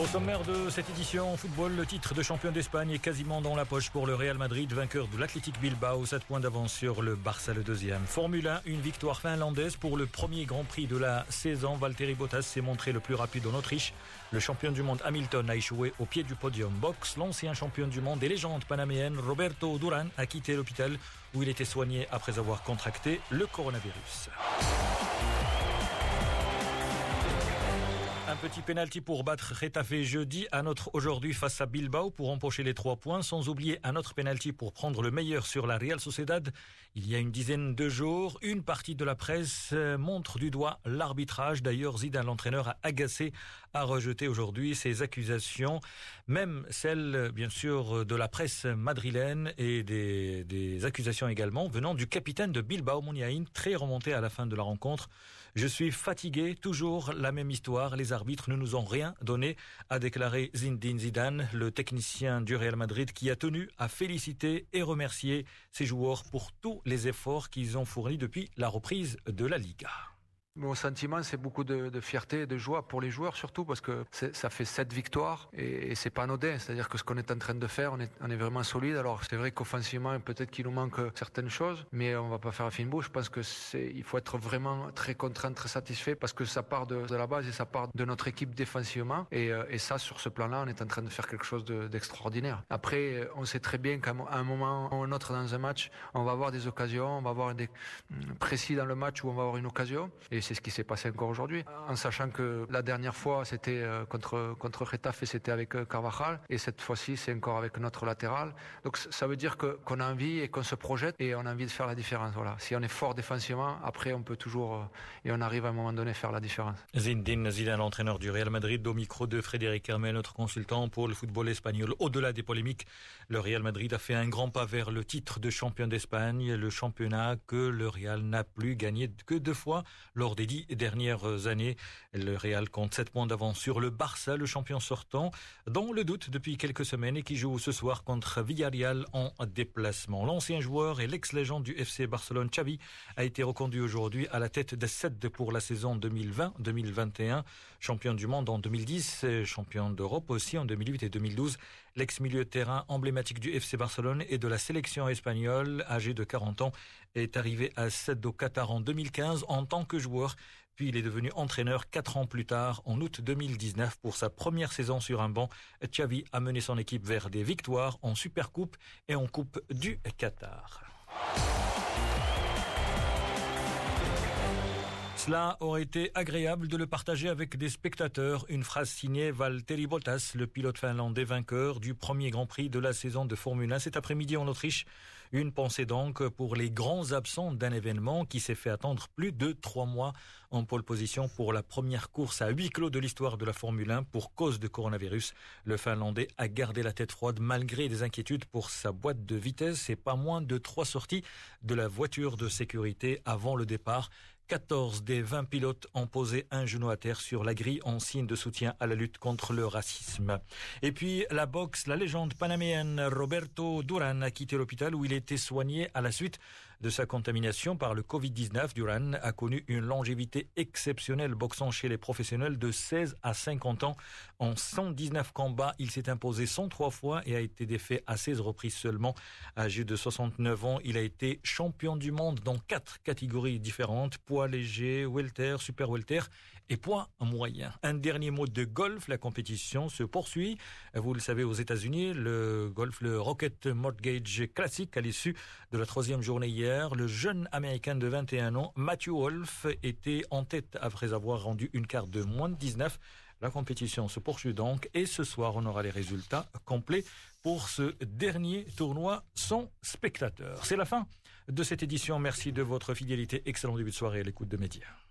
Au sommaire de cette édition football, le titre de champion d'Espagne est quasiment dans la poche pour le Real Madrid, vainqueur de l'Athletic Bilbao, 7 points d'avance sur le Barça le deuxième. Formule 1, une victoire finlandaise pour le premier Grand Prix de la saison. Valtteri Bottas s'est montré le plus rapide en Autriche. Le champion du monde Hamilton a échoué au pied du podium. Box, l'ancien champion du monde et légende panaméenne Roberto Duran a quitté l'hôpital où il était soigné après avoir contracté le coronavirus. Un petit pénalty pour battre Retafe jeudi, un autre aujourd'hui face à Bilbao pour empocher les trois points, sans oublier un autre pénalty pour prendre le meilleur sur la Real Sociedad. Il y a une dizaine de jours, une partie de la presse montre du doigt l'arbitrage. D'ailleurs, Zidane, l'entraîneur, a agacé, a rejeté aujourd'hui ces accusations, même celles, bien sûr, de la presse madrilène et des, accusations également venant du capitaine de Bilbao, Mouniaïn, très remonté à la fin de la rencontre. Je suis fatigué, toujours la même histoire. Les arbitres ne nous ont rien donné, a déclaré Zinedine Zidane, le technicien du Real Madrid, qui a tenu à féliciter et remercier ses joueurs pour tous les efforts qu'ils ont fournis depuis la reprise de la Liga. Mon sentiment, c'est beaucoup de, fierté et de joie pour les joueurs, surtout parce que ça fait sept victoires et, c'est pas anodin. C'est-à-dire que ce qu'on est en train de faire, on est, vraiment solide. Alors c'est vrai qu'offensivement, peut-être qu'il nous manque certaines choses, mais on va pas faire un fine bouche. Je pense que c'est, il faut être vraiment très content, très satisfait parce que ça part de, la base et ça part de notre équipe défensivement. Et, euh, et ça, sur ce plan-là, on est en train de faire quelque chose d'extraordinaire. Après, on sait très bien qu'à un moment ou un autre dans un match, on va avoir des occasions, on va avoir des précis dans le match où on va avoir une occasion. C'est ce qui s'est passé encore aujourd'hui. En sachant que la dernière fois, c'était euh, contre, contre Retafe et c'était avec euh, Carvajal. Et cette fois-ci, c'est encore avec notre latéral. Donc ça veut dire que, qu'on a envie et qu'on se projette et on a envie de faire la différence. Voilà. Si on est fort défensivement, après, on peut toujours, euh, et on arrive à un moment donné, faire la différence. Zinedine Zidane, l'entraîneur du Real Madrid, au micro de Frédéric Hermel, notre consultant pour le football espagnol. Au-delà des polémiques, le Real Madrid a fait un grand pas vers le titre de champion d'Espagne, le championnat que le Real n'a plus gagné que deux fois lors des dix dernières années. Le Real compte 7 points d'avance sur le Barça, le champion sortant, dont le doute depuis quelques semaines et qui joue ce soir contre Villarreal en déplacement. L'ancien joueur et l'ex-légende du FC Barcelone, Xavi, a été reconduit aujourd'hui à la tête des 7 pour la saison 2020-2021. Champion du monde en 2010, champion d'Europe aussi en 2008 et 2012. L'ex-milieu de terrain emblématique du FC Barcelone et de la sélection espagnole, âgé de 40 ans, est arrivé à 7 au Qatar en 2015 en tant que joueur. Puis il est devenu entraîneur quatre ans plus tard, en août 2019, pour sa première saison sur un banc. Xavi a mené son équipe vers des victoires en Supercoupe et en Coupe du Qatar. Cela aurait été agréable de le partager avec des spectateurs. Une phrase signée Valtteri Bottas, le pilote finlandais vainqueur du premier Grand Prix de la saison de Formule 1 cet après-midi en Autriche. Une pensée donc pour les grands absents d'un événement qui s'est fait attendre plus de trois mois en pole position pour la première course à huis clos de l'histoire de la Formule 1 pour cause de coronavirus. Le Finlandais a gardé la tête froide malgré des inquiétudes pour sa boîte de vitesse et pas moins de trois sorties de la voiture de sécurité avant le départ. 14 des 20 pilotes ont posé un genou à terre sur la grille en signe de soutien à la lutte contre le racisme. Et puis la boxe, la légende panaméenne Roberto Duran a quitté l'hôpital où il était soigné à la suite de sa contamination par le Covid-19. Duran a connu une longévité exceptionnelle boxant chez les professionnels de 16 à 50 ans. En 119 combats, il s'est imposé 103 fois et a été défait à 16 reprises seulement. Âgé de 69 ans, il a été champion du monde dans quatre catégories différentes poids léger, welter, super welter et poids moyen. Un dernier mot de golf, la compétition se poursuit. Vous le savez aux États-Unis, le golf, le Rocket Mortgage Classic à l'issue de la troisième journée hier, le jeune américain de 21 ans, Matthew Wolf, était en tête après avoir rendu une carte de moins de 19. La compétition se poursuit donc et ce soir on aura les résultats complets pour ce dernier tournoi sans spectateurs. C'est la fin de cette édition. Merci de votre fidélité. Excellent début de soirée à l'écoute de médias.